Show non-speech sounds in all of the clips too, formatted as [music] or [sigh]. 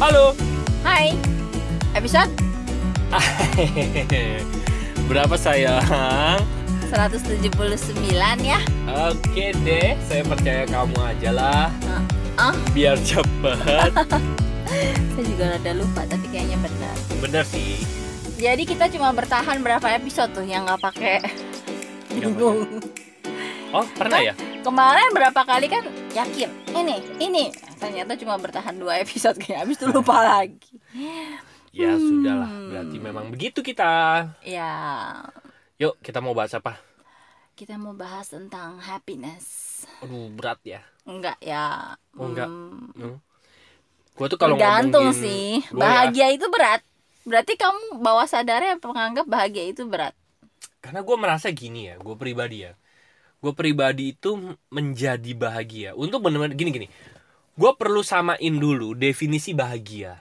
Halo. Hai. Episode [laughs] Berapa sayang? 179 ya. Oke deh, saya percaya kamu aja lah. Ah, Biar cepet. [laughs] saya juga rada lupa tapi kayaknya benar. Bener sih. Jadi kita cuma bertahan berapa episode tuh yang nggak pakai bingung. [laughs] Oh, pernah ya? Kemarin berapa kali kan yakin ini ini ternyata cuma bertahan dua episode kayak habis itu lupa [laughs] lagi. Ya Hmm. sudahlah, berarti memang begitu kita. Ya, Yuk, kita mau bahas apa? kita mau bahas tentang happiness. Aduh, berat ya. Enggak ya. Oh, enggak. Hmm, Hmm. Gua tuh kalau ngomongin sih. gua ya, Bahagia itu berat. Berarti kamu bawah sadarnya menganggap bahagia itu berat. karena gue merasa gini ya, gue pribadi ya. Gue pribadi itu menjadi bahagia. Untuk benar-benar gini-gini. Gue perlu samain dulu definisi bahagia.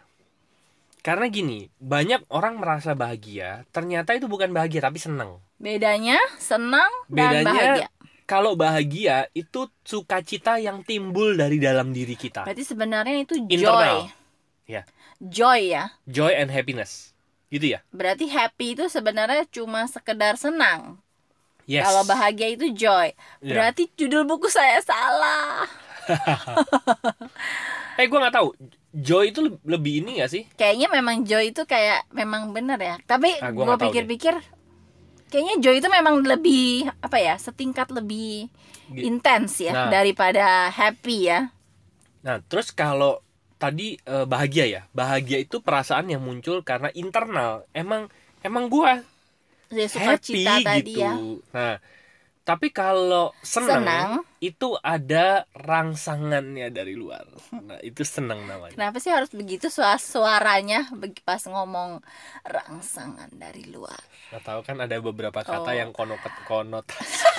Karena gini, banyak orang merasa bahagia, ternyata itu bukan bahagia tapi senang. Bedanya senang dan Bedanya bahagia. kalau bahagia itu sukacita yang timbul dari dalam diri kita. Berarti sebenarnya itu joy. Internal. Ya, Joy ya. joy and happiness. Gitu ya? Berarti happy itu sebenarnya cuma sekedar senang. Yes. Kalau bahagia itu joy. Iya. Berarti judul buku saya salah. Eh, gue nggak tahu. Joy itu le- lebih ini gak sih? Kayaknya memang joy itu kayak memang bener ya. Tapi Ah, gue pikir-pikir kayaknya joy itu memang lebih apa ya? Setingkat lebih intens ya Nah. daripada happy ya. Nah, terus kalau tadi eh, bahagia ya, bahagia itu perasaan yang muncul karena internal. Emang emang gua Ya, happy sukacita tadi gitu. ya. Nah, tapi kalau senang, Senang. itu ada rangsangannya dari luar. Nah, itu senang namanya. Kenapa sih harus begitu suara suaranya pas ngomong rangsangan dari luar? Nggak tahu kan ada beberapa kata Oh. yang konot konotasi. [laughs]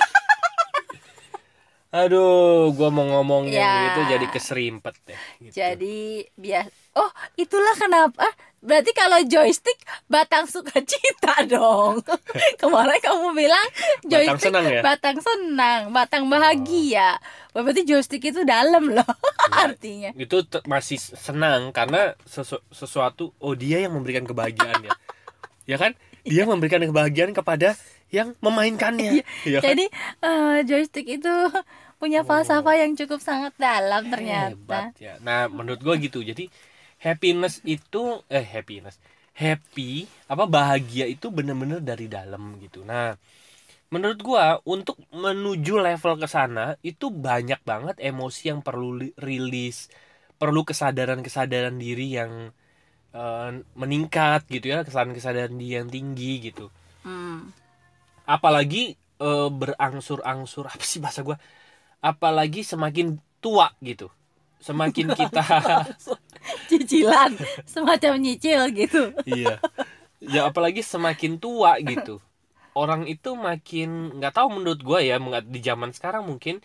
Aduh, gua mau ngomong yang Ya. itu jadi keserimpet deh. gitu. Jadi bias Oh, itulah kenapa. Berarti kalau joystick batang sukacita [laughs] dong. [laughs] Kemarin kamu bilang Batang joystick senang ya? batang senang, batang bahagia. Berarti joystick itu dalam loh [laughs] artinya. itu masih senang karena sesu- sesuatu oh dia yang memberikan kebahagiaan ya ya kan dia memberikan kebahagiaan kepada yang memainkannya ya kan? Jadi eh, joystick itu punya falsafah yang cukup sangat dalam ternyata. Hebat ya nah menurut gua gitu jadi happiness itu eh happiness. Happy apa bahagia itu bener-bener dari dalam gitu. Nah menurut gua untuk menuju level ke sana itu banyak banget emosi yang perlu li- rilis perlu kesadaran-kesadaran diri yang eh, meningkat gitu ya kesadaran-kesadaran diri yang tinggi gitu. Hmm. apalagi eh, berangsur-angsur [laughs] apa sih bahasa gua? Apalagi semakin tua gitu semakin [laughs] kita Cicilan semacam nyicil gitu. iya ya apalagi semakin tua gitu orang itu makin nggak tahu menurut gue ya mengat- di zaman sekarang mungkin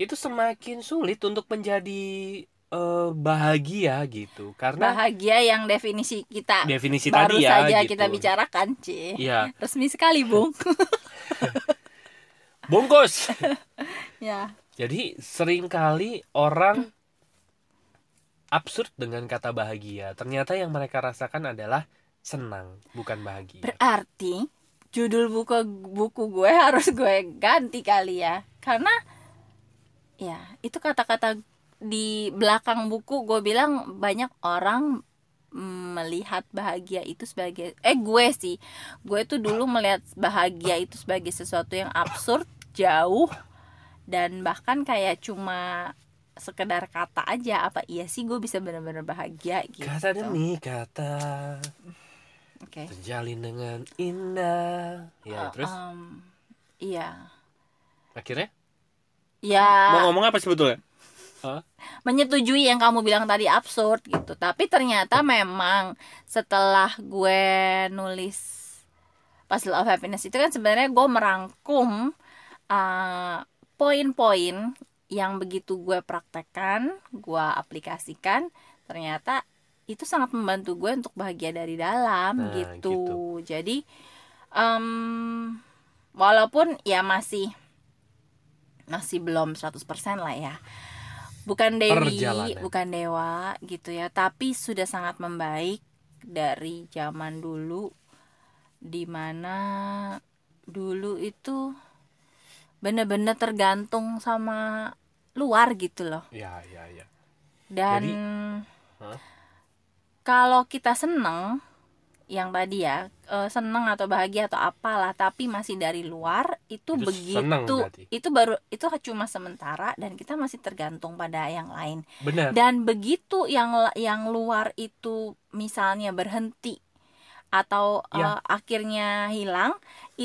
itu semakin sulit untuk menjadi eh, bahagia gitu karena Bahagia yang definisi kita definisi baru tadi ya saja gitu. kita bicarakan, Ci. iya Resmi sekali, Bung. [laughs] bungkus [laughs] ya. Jadi sering kali orang absurd dengan kata bahagia. Ternyata yang mereka rasakan adalah senang bukan bahagia. Berarti judul buku buku gue [laughs] harus gue ganti kali ya. Karena ya, itu kata-kata di belakang buku gue bilang banyak orang melihat bahagia itu sebagai eh gue sih. Gue tuh dulu melihat bahagia itu sebagai sesuatu yang absurd jauh dan bahkan kayak cuma sekedar kata aja apa iya sih gue bisa benar-benar bahagia gitu. Kata demi kata. Oke. Terjalin dengan indah. Ya terus? Em, iya. Akhirnya? Ya. Mau ngomong apa sebetulnya? Hah? menyetujui yang kamu bilang tadi absurd gitu. Tapi ternyata memang setelah gue nulis Puzzle of Happiness itu kan sebenarnya gue merangkum uh, poin-poin yang begitu gue praktekkan gue aplikasikan ternyata itu sangat membantu gue untuk bahagia dari dalam Nah, gitu. gitu. jadi em, walaupun ya masih masih belum 100% lah ya bukan dewi bukan dewa gitu ya tapi sudah sangat membaik dari zaman dulu di mana dulu itu bener-bener tergantung sama luar gitu loh. Ya ya ya dan kalau kita seneng yang tadi ya eh, seneng atau bahagia atau apalah tapi masih dari luar itu, Itu begitu itu baru itu cuma sementara dan kita masih tergantung pada yang lain. Benar dan begitu yang yang luar itu misalnya berhenti atau Ya. eh, akhirnya hilang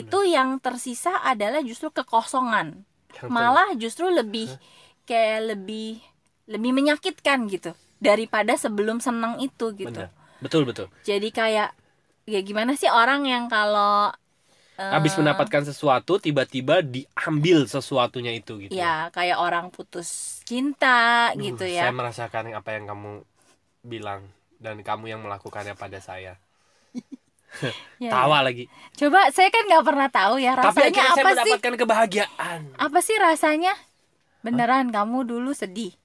itu yang tersisa adalah justru kekosongan. Malah justru lebih kayak lebih lebih menyakitkan gitu daripada sebelum senang itu gitu. Benar. Betul betul. Jadi kayak ya gimana sih orang yang kalau habis mendapatkan sesuatu tiba-tiba diambil sesuatunya itu gitu. Ya kayak orang putus cinta Duh, gitu saya ya merasakan apa yang kamu bilang dan kamu yang melakukannya pada saya [laughs] Ya, tawa lagi. Coba saya kan nggak pernah tahu ya tapi rasanya saya apa sih? mendapatkan kebahagiaan. Apa sih rasanya? Beneran kamu dulu sedih?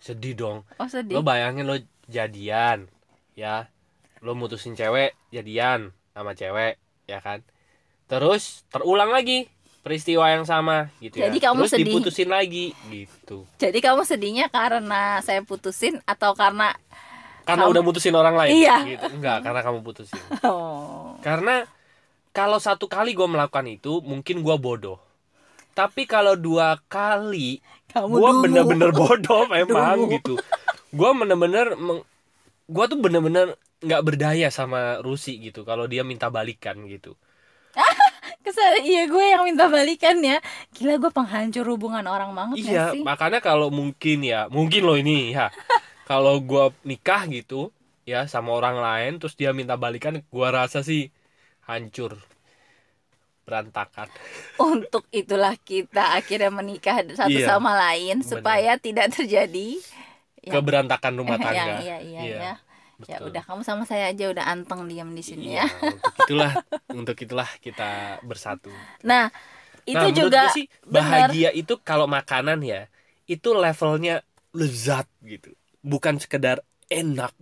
Sedih dong. Oh sedih. Lo bayangin lo jadian ya. Lo mutusin cewek jadian sama cewek ya kan? Terus terulang lagi peristiwa yang sama gitu Jadi ya. kamu terus sedih. diputusin lagi gitu. Jadi kamu sedihnya karena saya putusin atau karena karena Kamu- udah mutusin orang lain. Iya. gitu. Enggak karena kamu putusin. [laughs] Oh. Karena kalau satu kali gue melakukan itu mungkin gue bodoh. Tapi kalau dua kali gue bener-bener bodoh [laughs] memang Dulu. gitu. Gue bener-bener meng- gue tuh bener-bener nggak berdaya sama Rusi gitu kalau dia minta balikan gitu. [laughs] Kesal, iya gue yang minta balikan ya. Gila gue penghancur hubungan orang banget iya sih? makanya kalau mungkin ya mungkin loh ini ya kalau gue nikah gitu ya sama orang lain terus dia minta balikan gue rasa sih hancur. Berantakan. [laughs] Untuk itulah kita akhirnya menikah satu Iya, sama lain benar. Supaya tidak terjadi yang- keberantakan rumah [laughs] yang- tangga. Iya iya iya ya. Ya betul. udah kamu sama saya aja udah anteng diam di sini Iya, ya. untuk itulah untuk itulah kita bersatu. Nah itu Nah, juga sih bahagia itu kalau makanan ya itu levelnya lezat gitu bukan sekedar enak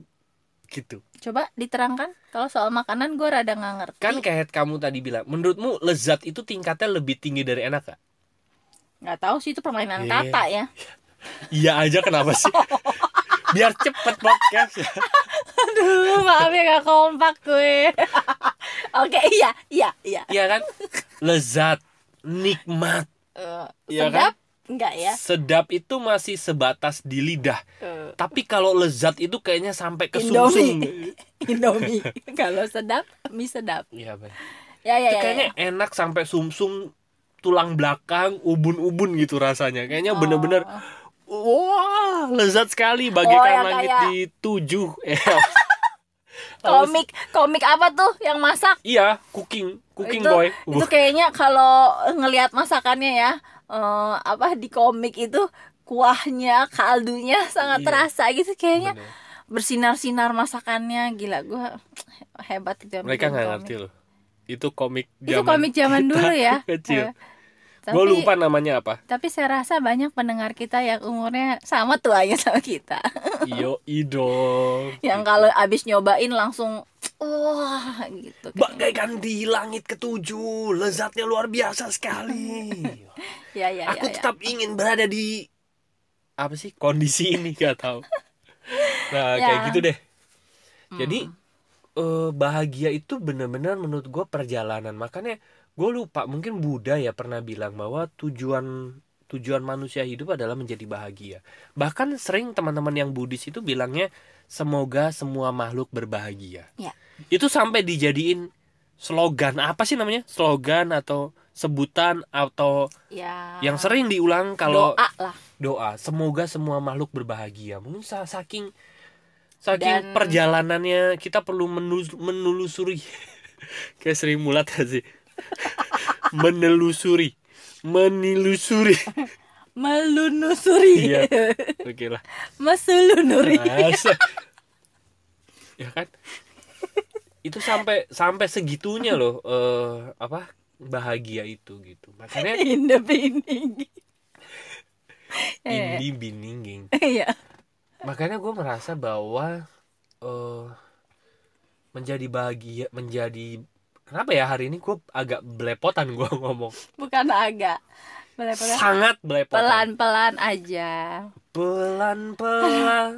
gitu. Coba diterangkan Kalau soal makanan gue rada nggak ngerti. Kan kayak kamu tadi bilang menurutmu lezat itu tingkatnya lebih tinggi dari enak gak? nggak tahu sih itu permainan Iya. kata ya. [laughs] Iya aja kenapa sih? [laughs] Biar cepet podcast. Ya Aduh maaf ya gak kompak gue. [laughs] Oke iya iya iya. Iya kan? Lezat nikmat. Eh, Iya Sedap Enggak ya? Sedap itu masih sebatas di lidah. Eh, tapi kalau lezat itu kayaknya sampai ke sumsum. Indomie. [laughs] Indomie Kalau sedap mie sedap. Iya Bay. Ya ya itu ya, kayaknya ya. enak sampai sumsum tulang belakang ubun-ubun gitu rasanya. Kayaknya bener-bener wah lezat sekali bagaikan Oh, langit kayak- di tujuh. [laughs] Eh, Komik Komik apa tuh yang masak? Iya cooking. Cooking itu, boy. Itu kayaknya kalau ngelihat masakannya ya eh, Apa di komik itu Kuahnya Kaldunya sangat Iya. terasa gitu Kayaknya. Bersinar-sinar masakannya Gila gue hebat itu yang mereka nggak ngerti loh. Itu komik Itu komik zaman kita dulu ya? [laughs] kecil. Eh, gue lupa namanya apa. tapi saya rasa banyak pendengar kita yang umurnya sama tuanya sama kita. Iyo idol [laughs] Yang kalau abis nyobain langsung Wah gitu kayaknya. bagaikan di langit ketujuh lezatnya luar biasa sekali [laughs] Ya ya aku ya, ya. tetap ingin berada di apa sih kondisi ini [laughs] gak tahu nah Ya. kayak gitu deh jadi Hmm. eh, bahagia itu bener-bener menurut gue perjalanan makanya gue lupa mungkin Buddha ya pernah bilang bahwa tujuan tujuan manusia hidup adalah menjadi bahagia bahkan sering teman-teman yang Buddhis itu bilangnya semoga semua makhluk berbahagia. Ya. itu sampai dijadiin slogan. Apa sih namanya? Slogan atau sebutan atau ya. yang sering diulang kalau doa lah. Doa. Semoga semua makhluk berbahagia. Mungkin sa- saking saking Dan- perjalanannya kita perlu menus- menelusuri. [laughs] Kayak Sri Mulat sih? [laughs] Menelusuri. Menilusuri [laughs] melunusuri iya. Oke lah. Mesulunuri Masa? ya kan? Itu sampai sampai segitunya loh eh, apa bahagia itu gitu. Makanya in the beginning in dibininging Iya. makanya gue merasa bahwa eh menjadi bahagia menjadi kenapa ya hari ini gue agak belepotan gue [laughs] ngomong? Bukan agak. Pelan-pelan. sangat belepotan Pelan-pelan aja. pelan-pelan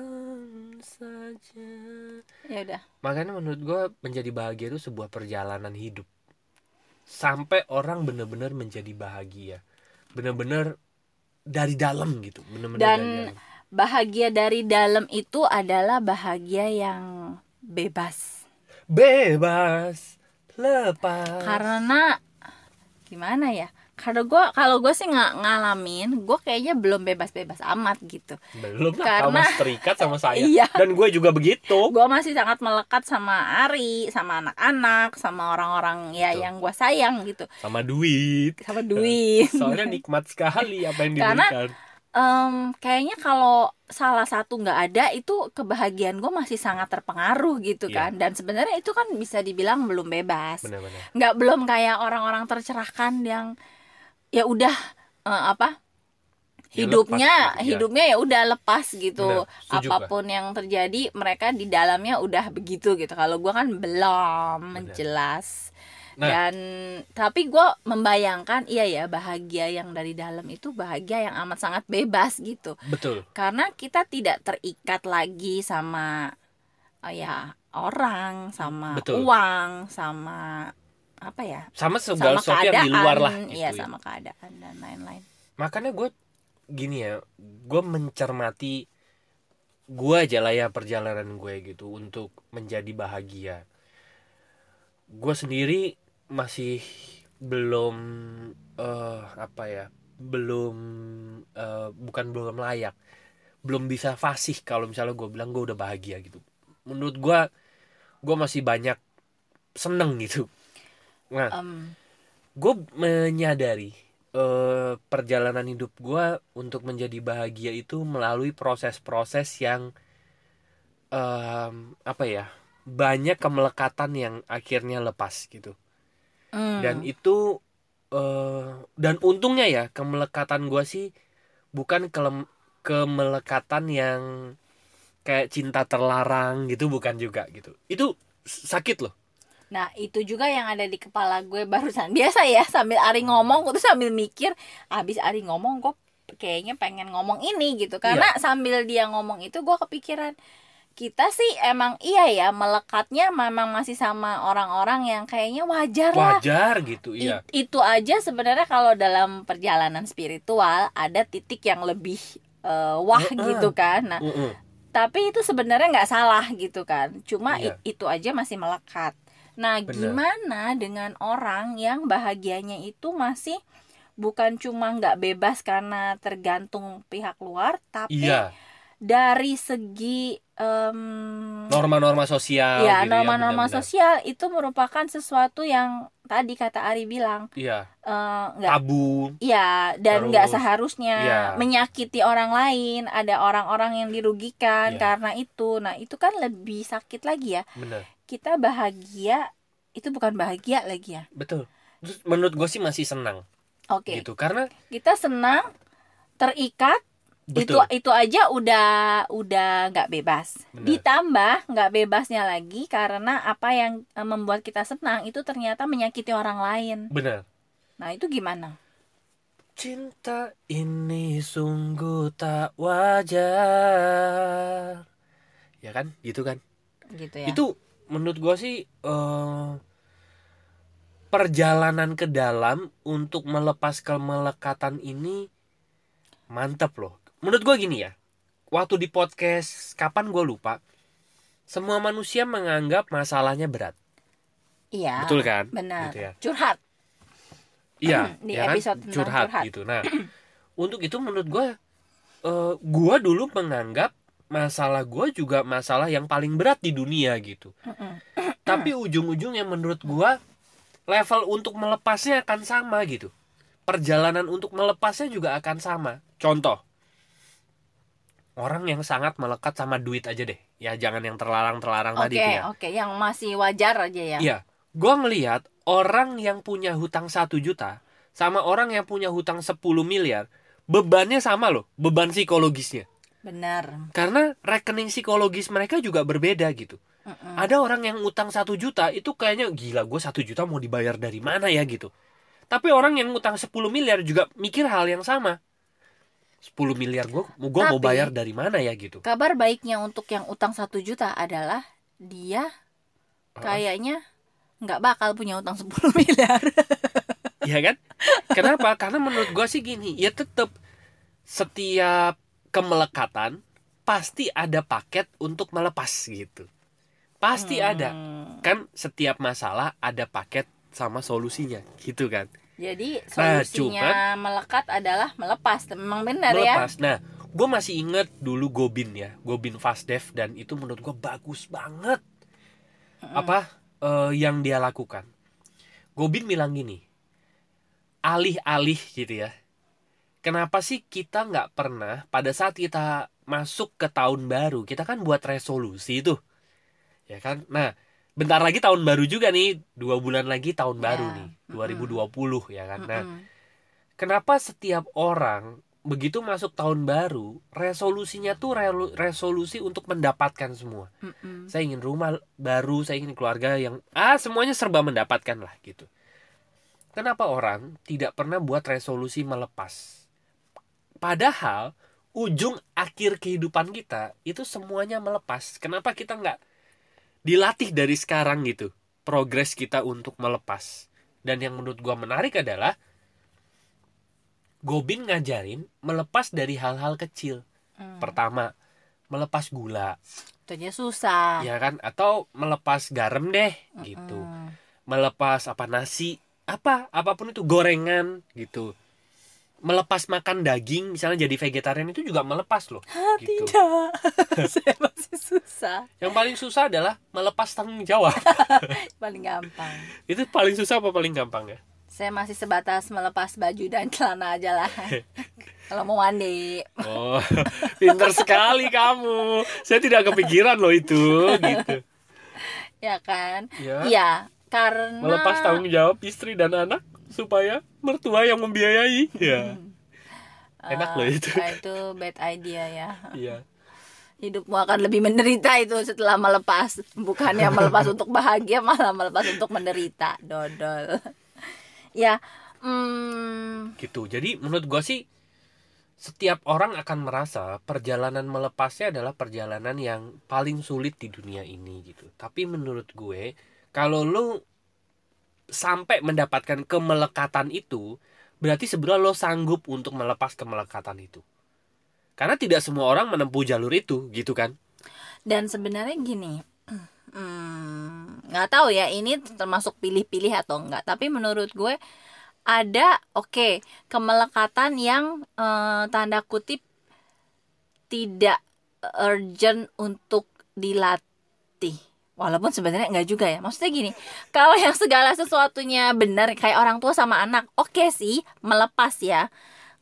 [laughs] saja Ya udah. makanya menurut gue menjadi bahagia itu sebuah perjalanan hidup sampai orang benar-benar menjadi bahagia benar-benar dari dalam gitu benar-benar Dan dari dalam. bahagia dari dalam itu adalah bahagia yang bebas. bebas lepas Karena gimana ya? Kalau gue kalau gue sih nggak ngalamin, gue kayaknya belum bebas-bebas amat gitu. belum lah Karena- kamu terikat sama [laughs] saya Iya. dan gue juga begitu Gue masih sangat melekat sama Ari, sama anak-anak, sama orang-orang ya Betul. yang gue sayang gitu, sama duit sama duit. [laughs] soalnya nikmat sekali apa yang Karena- diberikan Em, kayaknya kalau salah satu nggak ada itu kebahagiaan gue masih sangat terpengaruh gitu Iya. kan dan sebenarnya itu kan bisa dibilang belum bebas nggak belum kayak orang-orang tercerahkan yang ya udah eh, apa Ya, hidupnya lepas ya. hidupnya ya udah lepas gitu setuju, apa pun yang terjadi mereka di dalamnya udah begitu gitu kalau gue kan belum Benar. jelas Nah. dan tapi gue membayangkan iya ya bahagia yang dari dalam itu bahagia yang amat sangat bebas gitu betul karena kita tidak terikat lagi sama eh, ya orang sama Betul. uang sama apa ya sama segala sama sesuatu yang di luar lah gitu iya ya. sama keadaan dan lain-lain. Makanya gue gini ya gue mencermati gue aja lah ya perjalanan gue gitu untuk menjadi bahagia. Gue sendiri masih belum eh apa ya belum eh, bukan belum layak belum bisa fasih kalau misalnya gue bilang gue udah bahagia gitu. Menurut gue gue masih banyak seneng gitu nah Em, gue menyadari eh, perjalanan hidup gue untuk menjadi bahagia itu melalui proses-proses yang em, apa ya banyak kemelekatan yang akhirnya lepas gitu. Mm, dan itu eh, dan untungnya ya kemelekatan gue sih bukan kelem- kemelekatan yang kayak cinta terlarang gitu bukan juga gitu. Itu sakit loh nah itu juga yang ada di kepala gue barusan [laughs] biasa ya sambil Ari ngomong gue tuh sambil mikir abis Ari ngomong gue kayaknya pengen ngomong ini gitu karena Iya. sambil dia ngomong itu gue kepikiran kita sih emang iya ya melekatnya memang masih sama orang-orang yang kayaknya wajar lah wajar gitu iya I- itu aja sebenarnya kalau dalam perjalanan spiritual ada titik yang lebih eh, wah Heeh. gitu kan nah Mm-mm. tapi itu sebenarnya nggak salah gitu kan cuma Iya. i- itu aja masih melekat nah Benar. gimana dengan orang yang bahagianya itu masih bukan cuma nggak bebas karena tergantung pihak luar tapi iya dari segi em, norma-norma sosial ya gitu norma-norma benar-benar. sosial itu merupakan sesuatu yang tadi kata Ari bilang iya eh, nggak tabu Iya, dan nggak seharusnya iya. menyakiti orang lain. Ada orang-orang yang dirugikan Iya. karena itu. Nah, itu kan lebih sakit lagi ya. bener Kita bahagia itu bukan bahagia lagi ya. betul Terus menurut gue sih masih senang Oke, gitu karena kita senang terikat betul itu itu aja udah udah nggak bebas. Benar. Ditambah nggak bebasnya lagi karena apa yang eh, membuat kita senang itu ternyata menyakiti orang lain. bener Nah, itu gimana? cinta ini sungguh tak wajar ya kan gitu kan Gitu ya. itu menurut gue sih eh, perjalanan ke dalam untuk melepas kemelekatan ini mantep loh menurut gue gini ya waktu di podcast kapan gue lupa semua manusia menganggap masalahnya berat Iya. betul kan Benar. Gitu ya. Curhat. Iya, Di ya kan? episode tentang curhat, curhat. gitu. Nah, [clears throat] untuk itu menurut gue, eh gue dulu menganggap masalah gue juga masalah yang paling berat di dunia gitu. [clears throat] Tapi ujung-ujungnya menurut gue level untuk melepasnya akan sama gitu. Perjalanan untuk melepasnya juga akan sama. Contoh, orang yang sangat melekat sama duit aja deh. Ya jangan yang terlarang-terlarang Oke, tadi ya. oke, yang masih wajar aja ya. Iya, gue ngelihat orang yang punya hutang satu juta sama orang yang punya hutang 10 miliar bebannya sama loh beban psikologisnya benar. Karena rekening psikologis mereka juga berbeda gitu. Mm-mm. ada orang yang utang satu juta itu kayaknya gila gue satu juta mau dibayar dari mana ya? gitu. Tapi orang yang utang 10 miliar juga mikir hal yang sama. 10 miliar gue gue mau bayar dari mana ya? gitu. kabar baiknya untuk yang utang satu juta adalah dia kayaknya nggak bakal punya utang 10 [laughs] miliar. Iya kan? Kenapa? Karena menurut gue sih gini ya tetap setiap kemelekatan pasti ada paket untuk melepas gitu. Pasti ada. Hmm. kan setiap masalah ada paket sama solusinya gitu kan. Jadi Nah, solusinya melekat adalah melepas. Memang benar ya. melepas. Nah gue masih inget dulu Gobin ya Gobin Fast Dev dan itu menurut gue bagus banget. Apa eh, yang dia lakukan. Gobin bilang gini alih-alih gitu ya kenapa sih kita nggak pernah pada saat kita masuk ke tahun baru kita kan buat resolusi itu ya kan? Nah bentar lagi tahun baru juga nih dua bulan lagi tahun Ya, baru nih 2020 ya kan? Nah Mm-mm. kenapa setiap orang begitu masuk tahun baru resolusinya tuh relu- resolusi untuk mendapatkan semua? Mm-mm. saya ingin rumah baru saya ingin keluarga yang ah semuanya serba mendapatkan lah gitu. Kenapa orang tidak pernah buat resolusi melepas padahal ujung akhir kehidupan kita itu semuanya melepas. Kenapa kita nggak dilatih dari sekarang gitu progres kita untuk melepas? Dan yang menurut gua menarik adalah Gobin ngajarin melepas dari hal-hal kecil. Mm. pertama melepas gula. Aja susah. ya kan? Atau melepas garam deh gitu. Mm. melepas apa nasi apa apa pun itu gorengan gitu melepas makan daging misalnya jadi vegetarian itu juga melepas loh gitu Tidak. [laughs] Saya masih susah. yang paling susah adalah melepas tanggung jawab [laughs] Paling gampang. itu paling susah apa paling gampang ya Saya masih sebatas melepas baju dan celana aja lah. [laughs] Kalau mau mandi. oh pinter sekali kamu saya tidak kepikiran loh itu gitu Ya kan? ya Iya. Karena melepas tanggung jawab istri dan anak supaya mertua yang membiayai. Ya enak loh Eh, itu. itu bad idea ya. iya. Hidupmu akan lebih menderita itu setelah melepas. Bukannya melepas untuk bahagia malah melepas untuk menderita. Dodol. Ya hmm, gitu. Jadi menurut gua sih setiap orang akan merasa perjalanan melepasnya adalah perjalanan yang paling sulit di dunia ini gitu. Tapi menurut gue kalau lu sampai mendapatkan kemelekatan itu berarti sebenarnya lo sanggup untuk melepas kemelekatan itu. Karena tidak semua orang menempuh jalur itu gitu kan? Dan sebenarnya gini [clears throat] hmm, nggak tahu ya ini termasuk pilih-pilih atau enggak tapi menurut gue ada oke kemelekatan yang eh, tanda kutip tidak urgent untuk dilatih walaupun sebenarnya enggak juga ya. Maksudnya gini kalau yang segala sesuatunya benar kayak orang tua sama anak oke sih melepas ya.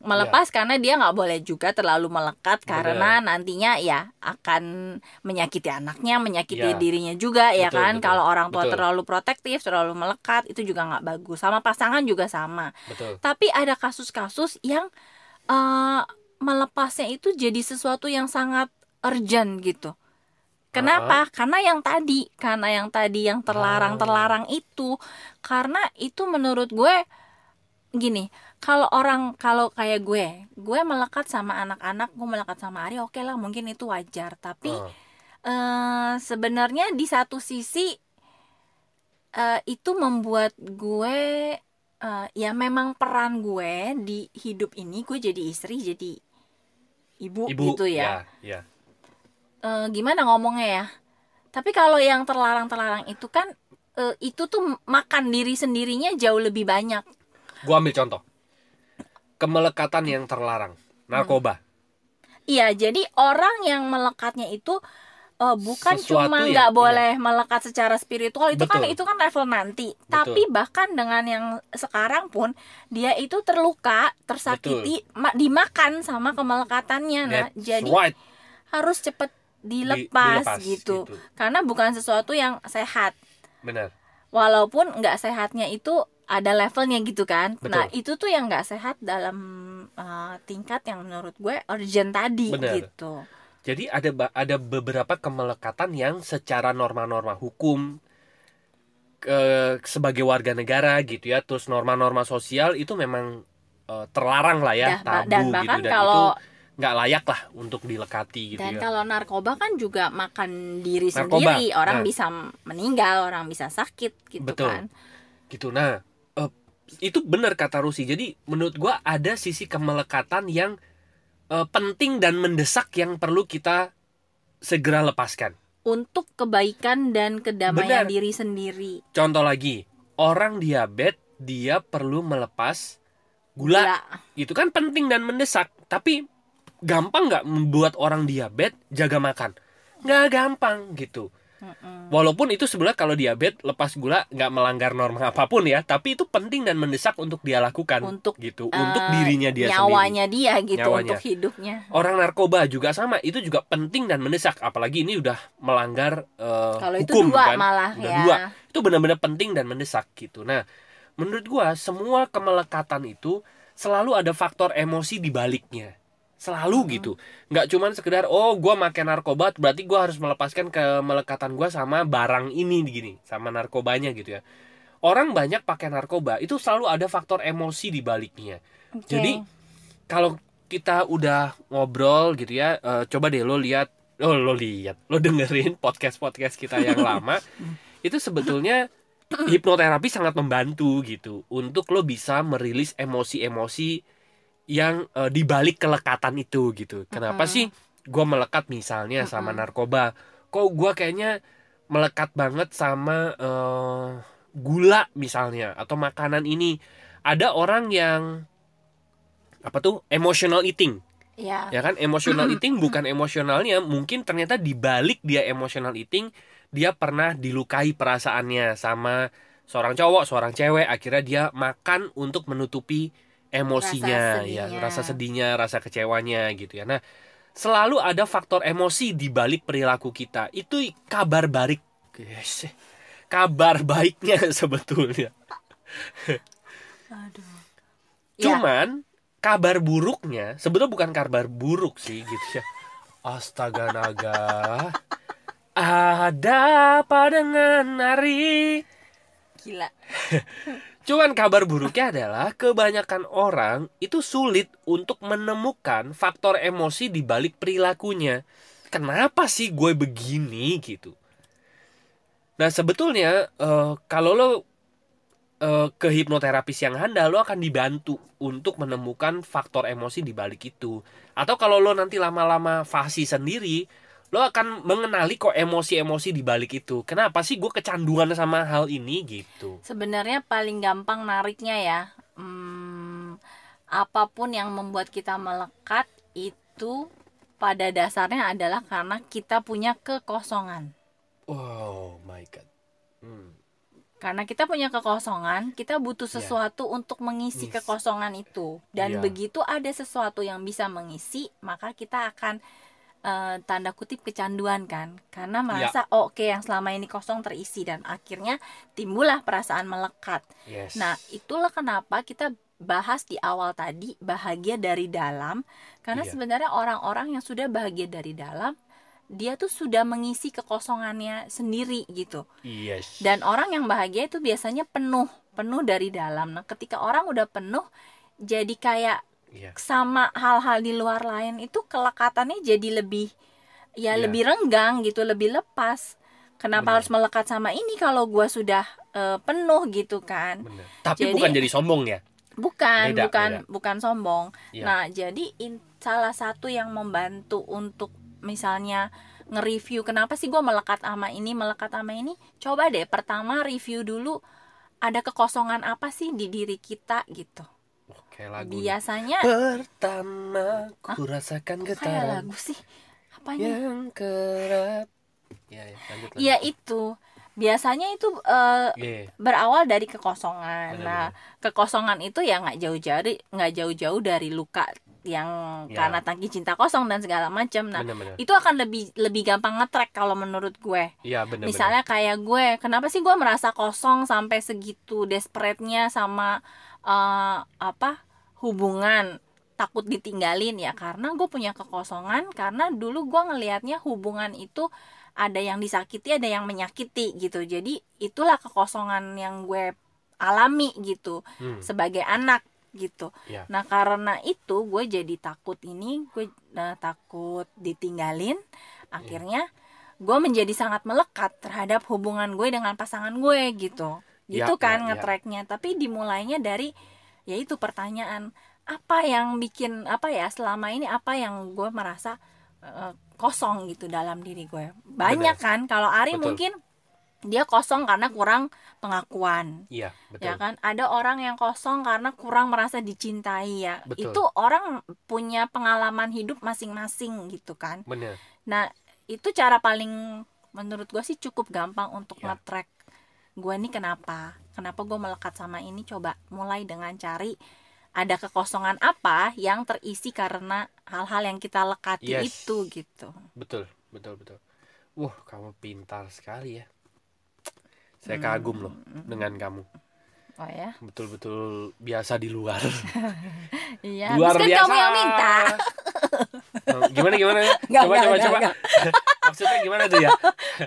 Melepas karena dia nggak boleh juga terlalu melekat karena nantinya ya akan menyakiti anaknya menyakiti Ya. dirinya juga ya Betul, kan? betul, kalau orang tua betul. terlalu protektif terlalu melekat itu juga nggak bagus. Sama pasangan juga sama. Betul. Tapi ada kasus-kasus yang eh, melepasnya itu jadi sesuatu yang sangat urgent gitu. Kenapa? Karena yang tadi, karena yang tadi yang terlarang-terlarang itu, karena itu menurut gue gini, kalau orang kalau kayak gue, gue melekat sama anak-anak, gue melekat sama Ari, oke lah mungkin itu wajar, tapi Ah, eh sebenarnya di satu sisi eh, itu membuat gue eh, ya memang peran gue di hidup ini gue jadi istri jadi ibu, ibu gitu ya. ya, ya. Eh, gimana ngomongnya ya? Tapi kalau yang terlarang-terlarang itu kan eh, itu tuh makan diri sendirinya jauh lebih banyak. Gua ambil contoh. Kemelekatan yang terlarang. Narkoba. Iya jadi orang yang melekatnya itu eh, bukan Sesuatu cuma nggak iya. boleh melekat secara spiritual itu kan Betul. itu kan level nanti. Tapi bahkan dengan yang sekarang pun dia itu terluka tersakiti ma- dimakan sama kemelekatannya. Nah That's jadi right. harus cepet dilepas, dilepas, gitu. gitu. karena bukan sesuatu yang sehat benar walaupun nggak sehatnya itu ada levelnya gitu kan Betul. nah itu tuh yang nggak sehat dalam uh, tingkat yang menurut gue urgent tadi Benar. gitu Jadi ada ada beberapa kemelekatan yang secara norma-norma hukum ke sebagai warga negara gitu ya, terus norma-norma sosial itu memang eh, terlarang lah ya, ba- tabu dan gitu bahkan dan kalau itu nggak layak lah untuk dilekati gitu dan ya. kalau narkoba kan juga makan diri Narkoba, sendiri orang nah. bisa meninggal orang bisa sakit gitu Betul. kan Gitu. Nah, eh, itu benar kata Rusi. Jadi menurut gua ada sisi kemelekatan yang eh, penting dan mendesak yang perlu kita segera lepaskan. untuk kebaikan dan kedamaian Benar. diri sendiri Contoh lagi, orang diabetes dia perlu melepas gula. Gula. Itu kan penting dan mendesak. Tapi gampang nggak membuat orang diabetes jaga makan? Nggak gampang gitu. Walaupun itu sebenarnya kalau diabetes lepas gula nggak melanggar norma apa pun ya, tapi itu penting dan mendesak untuk dia lakukan Untuk, gitu, Eh, untuk dirinya dia sendiri. nyawanya dia gitu Nyawanya. untuk hidupnya Orang narkoba juga sama, itu juga penting dan mendesak, apalagi ini udah melanggar eh, kalau itu hukum dua kan. malah Udah ya dua. Itu benar-benar penting dan mendesak gitu. Nah, menurut gua semua kemelekatan itu selalu ada faktor emosi di baliknya. Selalu Hmm. gitu. nggak cuman sekedar oh gua makan narkoba berarti gua harus melepaskan kemelekatan gua sama barang ini gini, sama narkobanya gitu ya. Orang banyak pakai narkoba itu selalu ada faktor emosi di baliknya. Oke. Jadi kalau kita udah ngobrol gitu ya, eh, coba deh lo lihat, lo lo lihat, lo dengerin podcast podcast kita yang [laughs] lama, itu sebetulnya hipnoterapi sangat membantu gitu untuk lo bisa merilis emosi-emosi yang eh, dibalik kelekatan itu gitu. Kenapa Mm-mm. sih gue melekat misalnya sama narkoba? Kok gue kayaknya melekat banget sama eh, gula misalnya atau makanan ini? Ada orang yang apa tuh emotional eating ya ya kan emotional eating bukan emosionalnya mungkin ternyata di balik dia emotional eating dia pernah dilukai perasaannya sama seorang cowok seorang cewek akhirnya dia makan untuk menutupi emosinya Rasa ya rasa sedihnya rasa kecewanya gitu ya nah selalu ada faktor emosi di balik perilaku kita itu kabar baik Yes. kabar baiknya [laughs] sebetulnya aduh ya Cuman kabar buruknya sebetulnya bukan kabar buruk sih gitu ya. Astaga naga. Ada apa dengan hari? gila [laughs] Cuman kabar buruknya adalah kebanyakan orang itu sulit untuk menemukan faktor emosi di balik perilakunya. Kenapa sih gue begini gitu? Nah sebetulnya eh, kalau lo eh, ke hipnoterapis yang handal lo akan dibantu untuk menemukan faktor emosi di balik itu. Atau kalau lo nanti lama-lama fasi sendiri, lo akan mengenali kok emosi-emosi di balik itu. Kenapa sih gue kecanduan sama hal ini gitu? sebenarnya paling gampang nariknya ya hmm, apa pun yang membuat kita melekat itu pada dasarnya adalah karena kita punya kekosongan Oh my god. Hmm. karena kita punya kekosongan kita butuh Iya. sesuatu untuk mengisi Ngisi. kekosongan itu dan Iya. begitu ada sesuatu yang bisa mengisi maka kita akan eh, tanda kutip kecanduan kan karena Iya. merasa oh, oke yang selama ini kosong terisi dan akhirnya timbullah perasaan melekat Yes. Nah, itulah kenapa kita bahas di awal tadi bahagia dari dalam karena Iya. sebenarnya orang-orang yang sudah bahagia dari dalam dia tuh sudah mengisi kekosongannya sendiri gitu. yes. Dan orang yang bahagia itu biasanya penuh, penuh dari dalam. Nah, ketika orang udah penuh jadi kayak Iya. sama hal-hal di luar lain itu kelekatannya jadi lebih ya Iya. lebih renggang gitu, lebih lepas. Kenapa Benar. harus melekat sama ini kalau gua sudah eh, penuh gitu kan? Bener. Tapi Jadi- bukan jadi sombong ya. Bukan, Beda, bukan, beda. bukan sombong. Iya. Nah, jadi in- salah satu yang membantu untuk misalnya nge-review kenapa sih gue melekat sama ini, melekat sama ini. Coba deh pertama review dulu ada kekosongan apa sih di diri kita gitu. Oke lagu. Biasanya Pertama ku rasakan kayak getaran lagu sih. Apanya? yang kerap. Ya, ya, lanjut. Iya itu. Biasanya itu eh, Iya. berawal dari kekosongan. Benar, Nah, kekosongan itu ya nggak jauh-jauh nggak jauh-jauh dari luka yang Ya. karena tangki cinta kosong dan segala macam nah bener-bener itu akan lebih lebih gampang nge-track kalau menurut gue iya bener-bener misalnya kayak gue kenapa sih gue merasa kosong sampai segitu desperate-nya sama eh, apa hubungan takut ditinggalin ya karena gue punya kekosongan karena dulu gue ngelihatnya hubungan itu ada yang disakiti ada yang menyakiti gitu. Jadi itulah kekosongan yang gue alami gitu Hmm, sebagai anak gitu. Ya. nah karena itu gue jadi takut ini gue nah, takut ditinggalin. Akhirnya gue menjadi sangat melekat terhadap hubungan gue dengan pasangan gue gitu. Ya, gitu kan ya, ya. ngetracknya tapi dimulainya dari yaitu pertanyaan apa yang bikin apa ya selama ini apa yang gue merasa eh, kosong gitu dalam diri gue banyak Benar. kan kalau Ari Betul. mungkin dia kosong karena kurang pengakuan iya betul ya kan ada orang yang kosong karena kurang merasa dicintai ya Betul. itu orang punya pengalaman hidup masing-masing gitu kan bener nah itu cara paling menurut gue sih cukup gampang untuk Ya. nge-track gue nih kenapa? Kenapa gue melekat sama ini? Coba mulai dengan cari ada kekosongan apa yang terisi karena hal-hal yang kita lekati Yes. itu gitu. Betul betul betul. Wah kamu pintar sekali ya. Saya Hmm. kagum loh dengan kamu. Oh ya? Betul-betul biasa di luar. [laughs] Iya luar kan biasa. kamu yang minta. Gimana gimana? [laughs] Nggak, coba nggak, coba [laughs] maksudnya gimana tuh ya?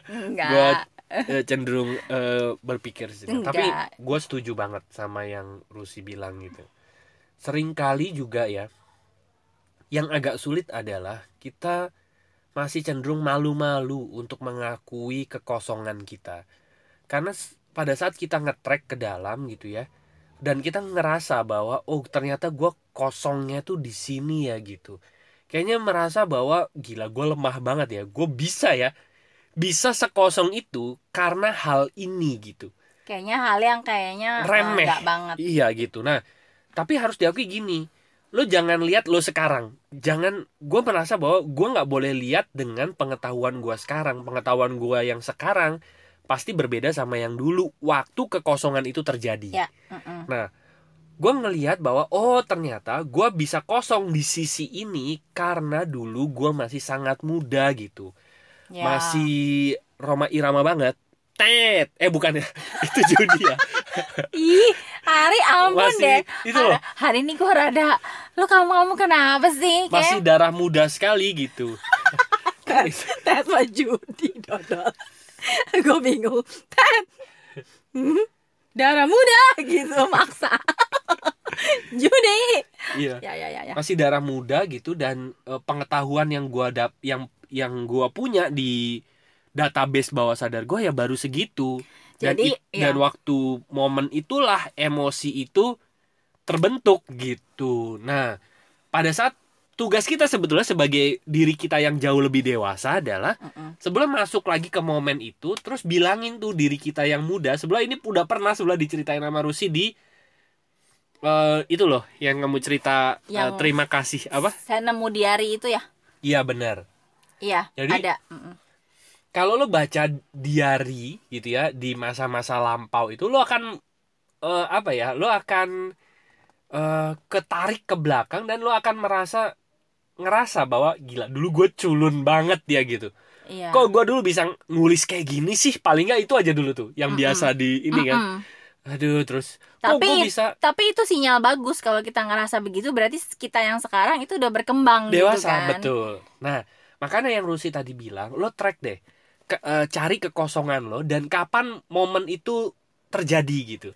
Enggak gue cenderung eh, berpikir sih. Enggak. tapi gue setuju banget sama yang Rusi bilang gitu. Sering kali juga ya yang agak sulit adalah kita masih cenderung malu-malu untuk mengakui kekosongan kita. Karena pada saat kita ngetrek ke dalam gitu ya dan kita ngerasa bahwa oh ternyata gue kosongnya tuh di sini ya gitu. Kayaknya merasa bahwa gila gue lemah banget ya. Gue bisa ya bisa sekosong itu karena hal ini gitu. Kayaknya hal yang kayaknya eh, Remeh. enggak banget. Iya gitu. Nah tapi harus diakui gini lo jangan lihat lo sekarang. Jangan gue merasa bahwa gue nggak boleh lihat dengan pengetahuan gue sekarang. Pengetahuan gue yang sekarang pasti berbeda sama yang dulu waktu kekosongan itu terjadi. Ya mm-mm. gue ngelihat bahwa oh ternyata gue bisa kosong di sisi ini karena dulu gue masih sangat muda gitu Ya. masih Roma Irama banget. Tet. Eh bukan ya. [laughs] Itu Judi ya. Ih Ari ampun Masih deh. itu loh. Hari- hari ini gue rada lu kamu kamu kenapa sih masih darah muda sekali gitu. Ted Ted mah judi dodol. [laughs] Gue bingung. Ted hmm, [laughs] darah muda gitu maksa. Judi iya. Ya ya ya ya. Masih darah muda gitu dan eh, pengetahuan yang gua dap yang yang gua punya di database bawah sadar gua ya baru segitu. Dan Jadi, it- dan ya. waktu momen itulah emosi itu terbentuk gitu. Nah pada saat tugas kita sebetulnya sebagai diri kita yang jauh lebih dewasa adalah Mm-mm. sebelum masuk lagi ke momen itu terus bilangin tuh diri kita yang muda. Sebelah ini udah pernah sebelah diceritain sama Rusi di eh, itu loh yang kamu cerita eh, Yang- terima kasih apa? Saya nemu diary itu ya? Iya benar iya Jadi- ada. Kalau lo baca diary gitu ya di masa-masa lampau itu lo akan eh, apa ya lo akan eh, ketarik ke belakang dan lo akan merasa ngerasa bahwa gila dulu gue culun banget ya gitu. Iya. Kok gue dulu bisa nulis kayak gini sih? Paling nggak itu aja dulu tuh yang Mm-mm. biasa di ini kan. Mm-mm. aduh terus kok Tapi- gue bisa tapi itu sinyal bagus kalau kita ngerasa begitu berarti kita yang sekarang itu udah berkembang dewasa gitu kan. betul. Nah makanya yang Rusi tadi bilang lo track deh ke- eh, cari kekosongan lo dan kapan momen itu terjadi gitu.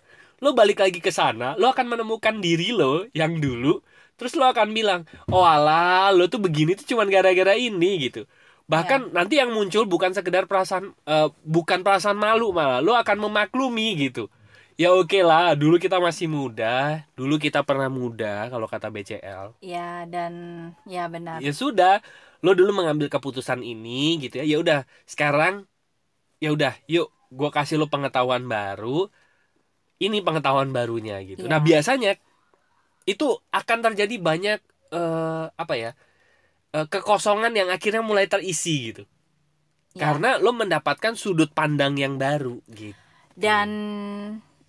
Lo balik lagi ke sana lo akan menemukan diri lo yang dulu terus lo akan bilang oh alah lo tuh begini tuh cuman gara-gara ini gitu. Bahkan nanti yang muncul bukan sekedar perasaan eh, bukan perasaan malu malah lo akan memaklumi gitu. Ya oke lah dulu kita masih muda dulu kita pernah muda kalau kata BCL ya dan ya benar. Ya sudah lo dulu mengambil keputusan ini gitu ya ya udah sekarang ya udah yuk gue kasih lo pengetahuan baru ini pengetahuan barunya gitu. Iya. nah biasanya itu akan terjadi banyak eh, apa ya eh, kekosongan yang akhirnya mulai terisi gitu. Ya. karena lo mendapatkan sudut pandang yang baru gitu. Dan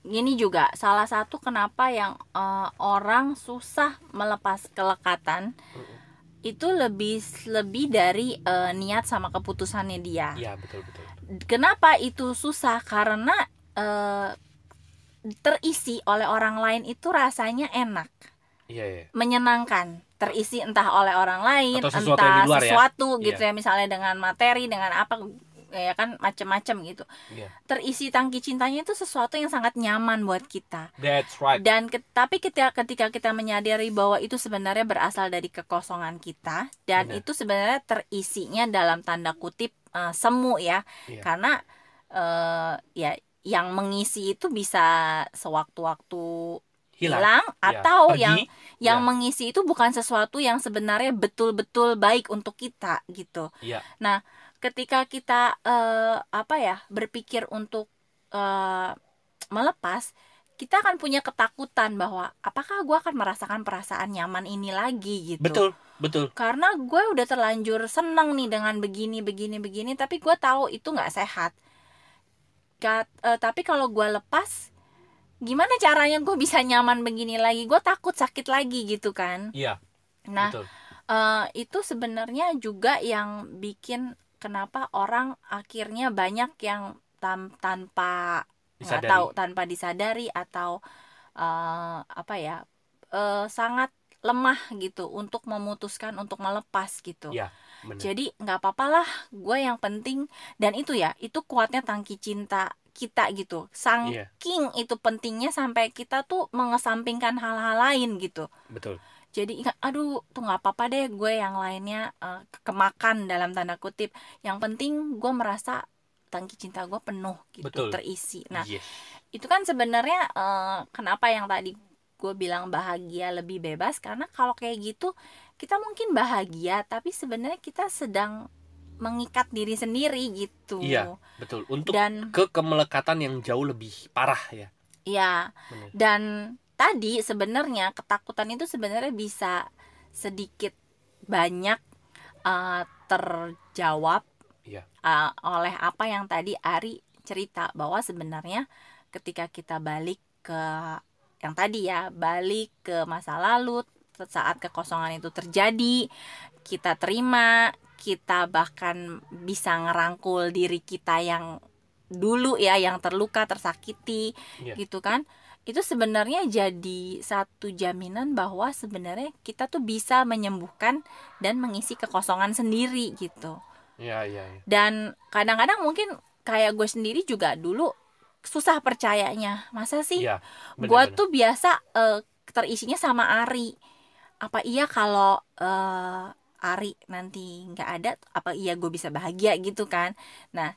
gini juga salah satu kenapa yang eh, orang susah melepas kelekatan itu lebih lebih dari eh, niat sama keputusannya dia. Iya betul betul. Kenapa itu susah? Karena eh, terisi oleh orang lain itu rasanya enak, Iya iya. menyenangkan. Terisi entah oleh orang lain, Atau sesuatu entah luar ya. sesuatu gitu Iya. ya, misalnya dengan materi, dengan apa ya kan macem-macem gitu. Iya. Terisi tangki cintanya itu sesuatu yang sangat nyaman buat kita. That's right. Dan ke- tapi ketika ketika kita menyadari bahwa itu sebenarnya berasal dari kekosongan kita dan Benar. itu sebenarnya terisinya dalam tanda kutip eh, semu ya. Iya. Karena eh, ya yang mengisi itu bisa sewaktu-waktu Hilang. hilang Ya. atau Pergi. yang yang Ya. mengisi itu bukan sesuatu yang sebenarnya betul-betul baik untuk kita gitu. Iya. Nah, ketika kita eh, apa ya berpikir untuk eh, melepas, kita akan punya ketakutan bahwa apakah gue akan merasakan perasaan nyaman ini lagi gitu. Betul betul. Karena gue udah terlanjur seneng nih dengan begini begini begini, tapi gue tahu itu nggak sehat. Kat- eh, tapi kalau gue lepas, gimana caranya gue bisa nyaman begini lagi? Gue takut sakit lagi gitu kan. Iya. Nah, betul. eh, itu sebenarnya juga yang bikin kenapa orang akhirnya banyak yang tam- tanpa nggak Disadari. tahu tanpa disadari atau eh, apa ya eh, sangat lemah gitu untuk memutuskan untuk melepas gitu. Benar. Jadi nggak apa-apa lah, gue yang penting dan itu ya itu kuatnya tangki cinta kita gitu. Iya. Saking itu pentingnya sampai kita tuh mengesampingkan hal-hal lain gitu Betul. Jadi ingat aduh tuh nggak apa-apa deh gue yang lainnya eh, kemakan dalam tanda kutip yang penting gue merasa tangki cinta gue penuh gitu Betul. terisi nah Yes. itu kan sebenarnya eh, kenapa yang tadi gue bilang bahagia lebih bebas karena kalau kayak gitu kita mungkin bahagia tapi sebenarnya kita sedang mengikat diri sendiri gitu Iya, betul. Untuk dan ke kemelekatan yang jauh lebih parah ya. ya Benar. dan tadi sebenarnya ketakutan itu sebenarnya bisa sedikit banyak uh, terjawab Iya. uh, oleh apa yang tadi Ari cerita bahwa sebenarnya ketika kita balik ke yang tadi ya balik ke masa lalu saat kekosongan itu terjadi kita terima kita bahkan bisa ngerangkul diri kita yang dulu ya yang terluka tersakiti Iya. gitu kan itu sebenarnya jadi satu jaminan bahwa sebenarnya kita tuh bisa menyembuhkan dan mengisi kekosongan sendiri gitu Iya, iya, iya. dan kadang-kadang mungkin kayak gue sendiri juga dulu susah percayanya masa sih Iya. gue tuh biasa eh, terisinya sama Ari apa iya kalau eh, Ari nanti nggak ada apa iya gue bisa bahagia gitu kan nah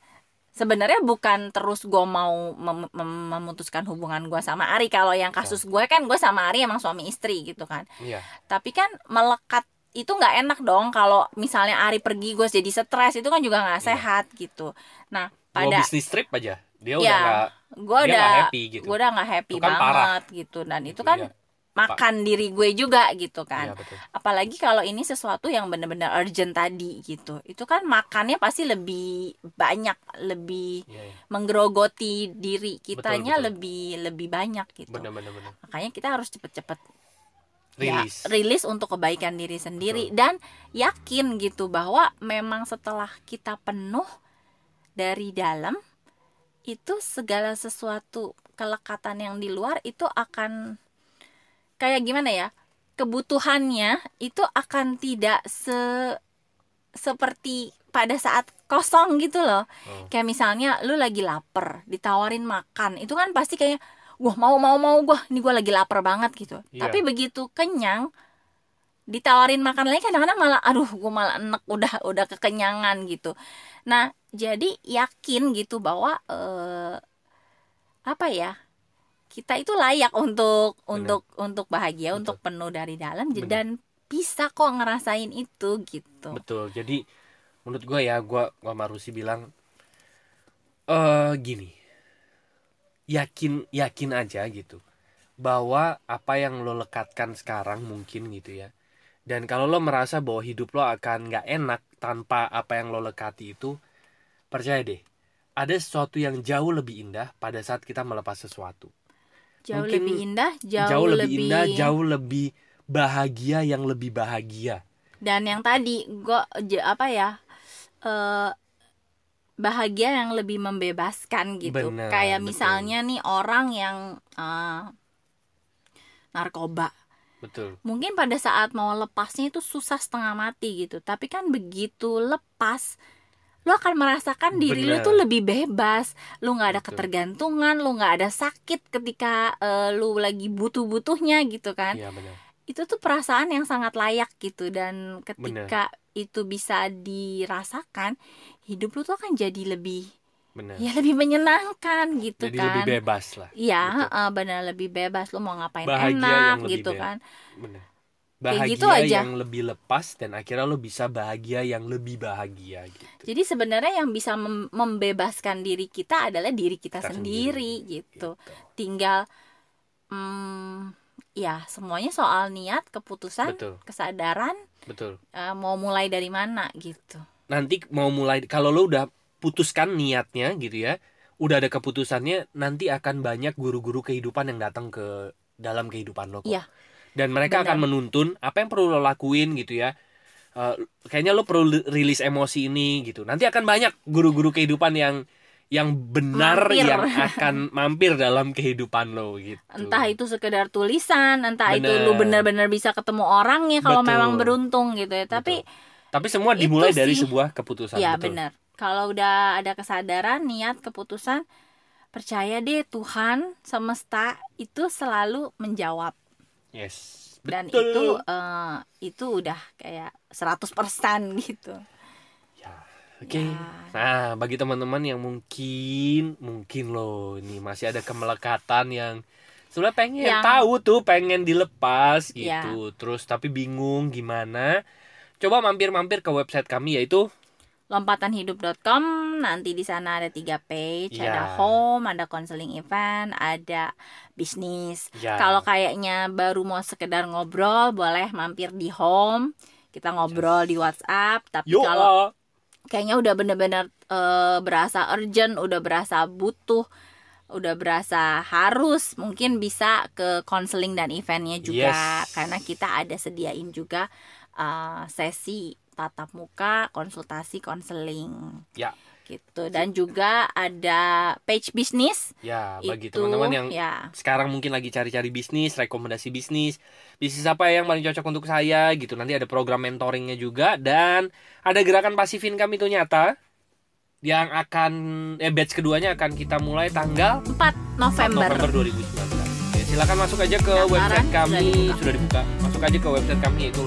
sebenarnya bukan terus gue mau mem- mem- memutuskan hubungan gue sama Ari kalau yang kasus gue kan gue sama Ari emang suami istri gitu kan Iya. tapi kan melekat itu nggak enak dong kalau misalnya Ari pergi gue jadi stres itu kan juga nggak Iya. sehat gitu nah pada bisnis trip aja. Dia udah Ya, nggak gue dia udah nggak happy gitu. gue udah nggak happy Itu kan banget parah. gitu dan itu Gitu, kan iya. Makan diri gue juga gitu kan betul. apalagi kalau ini sesuatu yang benar-benar urgent tadi gitu itu kan makannya pasti lebih banyak lebih iya. menggerogoti diri kitanya betul. lebih lebih banyak gitu Benar-benar benar. makanya kita harus cepet-cepet ya, Rilis. rilis untuk kebaikan diri sendiri Betul. dan yakin gitu bahwa memang setelah kita penuh dari dalam itu segala sesuatu kelekatan yang di luar itu akan kayak gimana ya kebutuhannya itu akan tidak se seperti pada saat kosong gitu loh Oh. kayak misalnya lu lagi lapar ditawarin makan itu kan pasti kayak wah mau mau mau gua ini gua lagi lapar banget gitu Iya. tapi begitu kenyang ditawarin makan lagi kadang-kadang malah aduh gua malah enek udah udah kekenyangan gitu nah jadi yakin gitu bahwa eh, apa ya kita itu layak untuk Bener. untuk untuk bahagia Betul. untuk penuh dari dalam Bener. dan bisa kok ngerasain itu gitu Betul. Jadi menurut gue ya, gue gua sama Rusi bilang eh gini. Yakin yakin aja gitu. Bahwa apa yang lo lekatkan sekarang mungkin gitu ya. Dan kalau lo merasa bahwa hidup lo akan nggak enak tanpa apa yang lo lekati itu, percaya deh, ada sesuatu yang jauh lebih indah pada saat kita melepas sesuatu. Jauh Mungkin lebih indah jauh, jauh, lebih, indah, jauh lebih bahagia yang lebih bahagia. dan yang tadi gua j- apa ya eh bahagia yang lebih membebaskan gitu Benar, kayak betul. misalnya nih orang yang eh, narkoba Betul. mungkin pada saat mau lepasnya itu susah setengah mati gitu tapi kan begitu lepas lu akan merasakan diri lu tuh lebih bebas lu nggak ada Betul. ketergantungan lu nggak ada sakit ketika eh, lu lagi butuh butuhnya gitu kan Iya benar. itu tuh perasaan yang sangat layak gitu dan ketika itu bisa dirasakan hidup lu tuh akan jadi lebih Benar. ya lebih menyenangkan gitu Jadi kan lebih bebas lah. Iya, Gitu. heeh, benar lebih bebas lu mau ngapain Bahagia enak yang lebih gitu bebas. kan. Kayak Bahagia gitu aja. yang lebih lepas dan akhirnya lo bisa bahagia yang lebih bahagia gitu. Jadi sebenarnya yang bisa mem- membebaskan diri kita adalah diri kita, Kita sendiri, gitu. Tinggal hmm, ya semuanya soal niat, keputusan, Betul, kesadaran betul. eh, mau mulai dari mana gitu. Nanti mau mulai kalau lo udah putuskan niatnya gitu ya, udah ada keputusannya, nanti akan banyak guru-guru kehidupan yang datang ke dalam kehidupan lo kok. Iya. Dan mereka Benar. akan menuntun apa yang perlu lo lakuin gitu ya. Eh, kayaknya lo perlu li- rilis emosi ini gitu. Nanti akan banyak guru-guru kehidupan yang yang benar Mampir. yang [laughs] akan mampir dalam kehidupan lo gitu. Entah itu sekedar tulisan, entah itu Benar. lu benar-benar bisa ketemu orangnya kalau Betul. memang beruntung gitu ya. Tapi Tapi semua Itu dimulai dari sih. sebuah keputusan. ya betul. benar. Kalau udah ada kesadaran, niat, keputusan, percaya deh Tuhan semesta itu selalu menjawab Yes. dan Betul. itu eh, itu udah kayak 100% gitu. Ya, Oke. Ya. Nah, bagi teman-teman yang mungkin mungkin loh ini masih ada kemelekatan yang sebenarnya pengen Yang- tahu tuh, pengen dilepas Ya. gitu. Terus tapi bingung gimana. Coba mampir-mampir ke website kami yaitu lompatanhidup.com nanti di sana ada tiga page Ya. ada home ada counseling event ada bisnis. Ya kalau kayaknya baru mau sekedar ngobrol boleh mampir di home. Kita ngobrol di WhatsApp tapi kalau kayaknya udah bener-bener eh, berasa urgent udah berasa butuh udah berasa harus mungkin bisa ke counseling dan eventnya juga. Yes. karena kita ada sediain juga eh, sesi tatap muka konsultasi konseling. Ya. gitu. Dan juga ada page bisnis. Ya bagi itu teman-teman yang ya. sekarang mungkin lagi cari-cari bisnis, rekomendasi bisnis, bisnis apa yang paling cocok untuk saya? Gitu. Nanti ada program mentoringnya juga. Dan ada gerakan pasif income itu nyata. Yang akan eh batch keduanya akan kita mulai tanggal 4 4 November, November 2019. Ya, silakan masuk aja ke website sudah kami. dibuka. sudah dibuka. Masuk aja ke website kami yaitu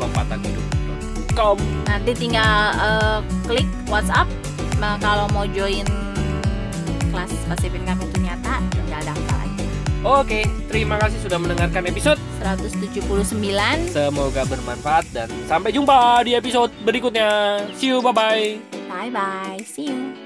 lompatanhidup.com. nanti tinggal eh, klik WhatsApp Nah, kalau mau join kelas pasifin kami itu nyata tinggal daftar aja Oke, terima kasih sudah mendengarkan episode. 179 Semoga bermanfaat dan sampai jumpa di episode berikutnya. See you, bye bye. bye bye see you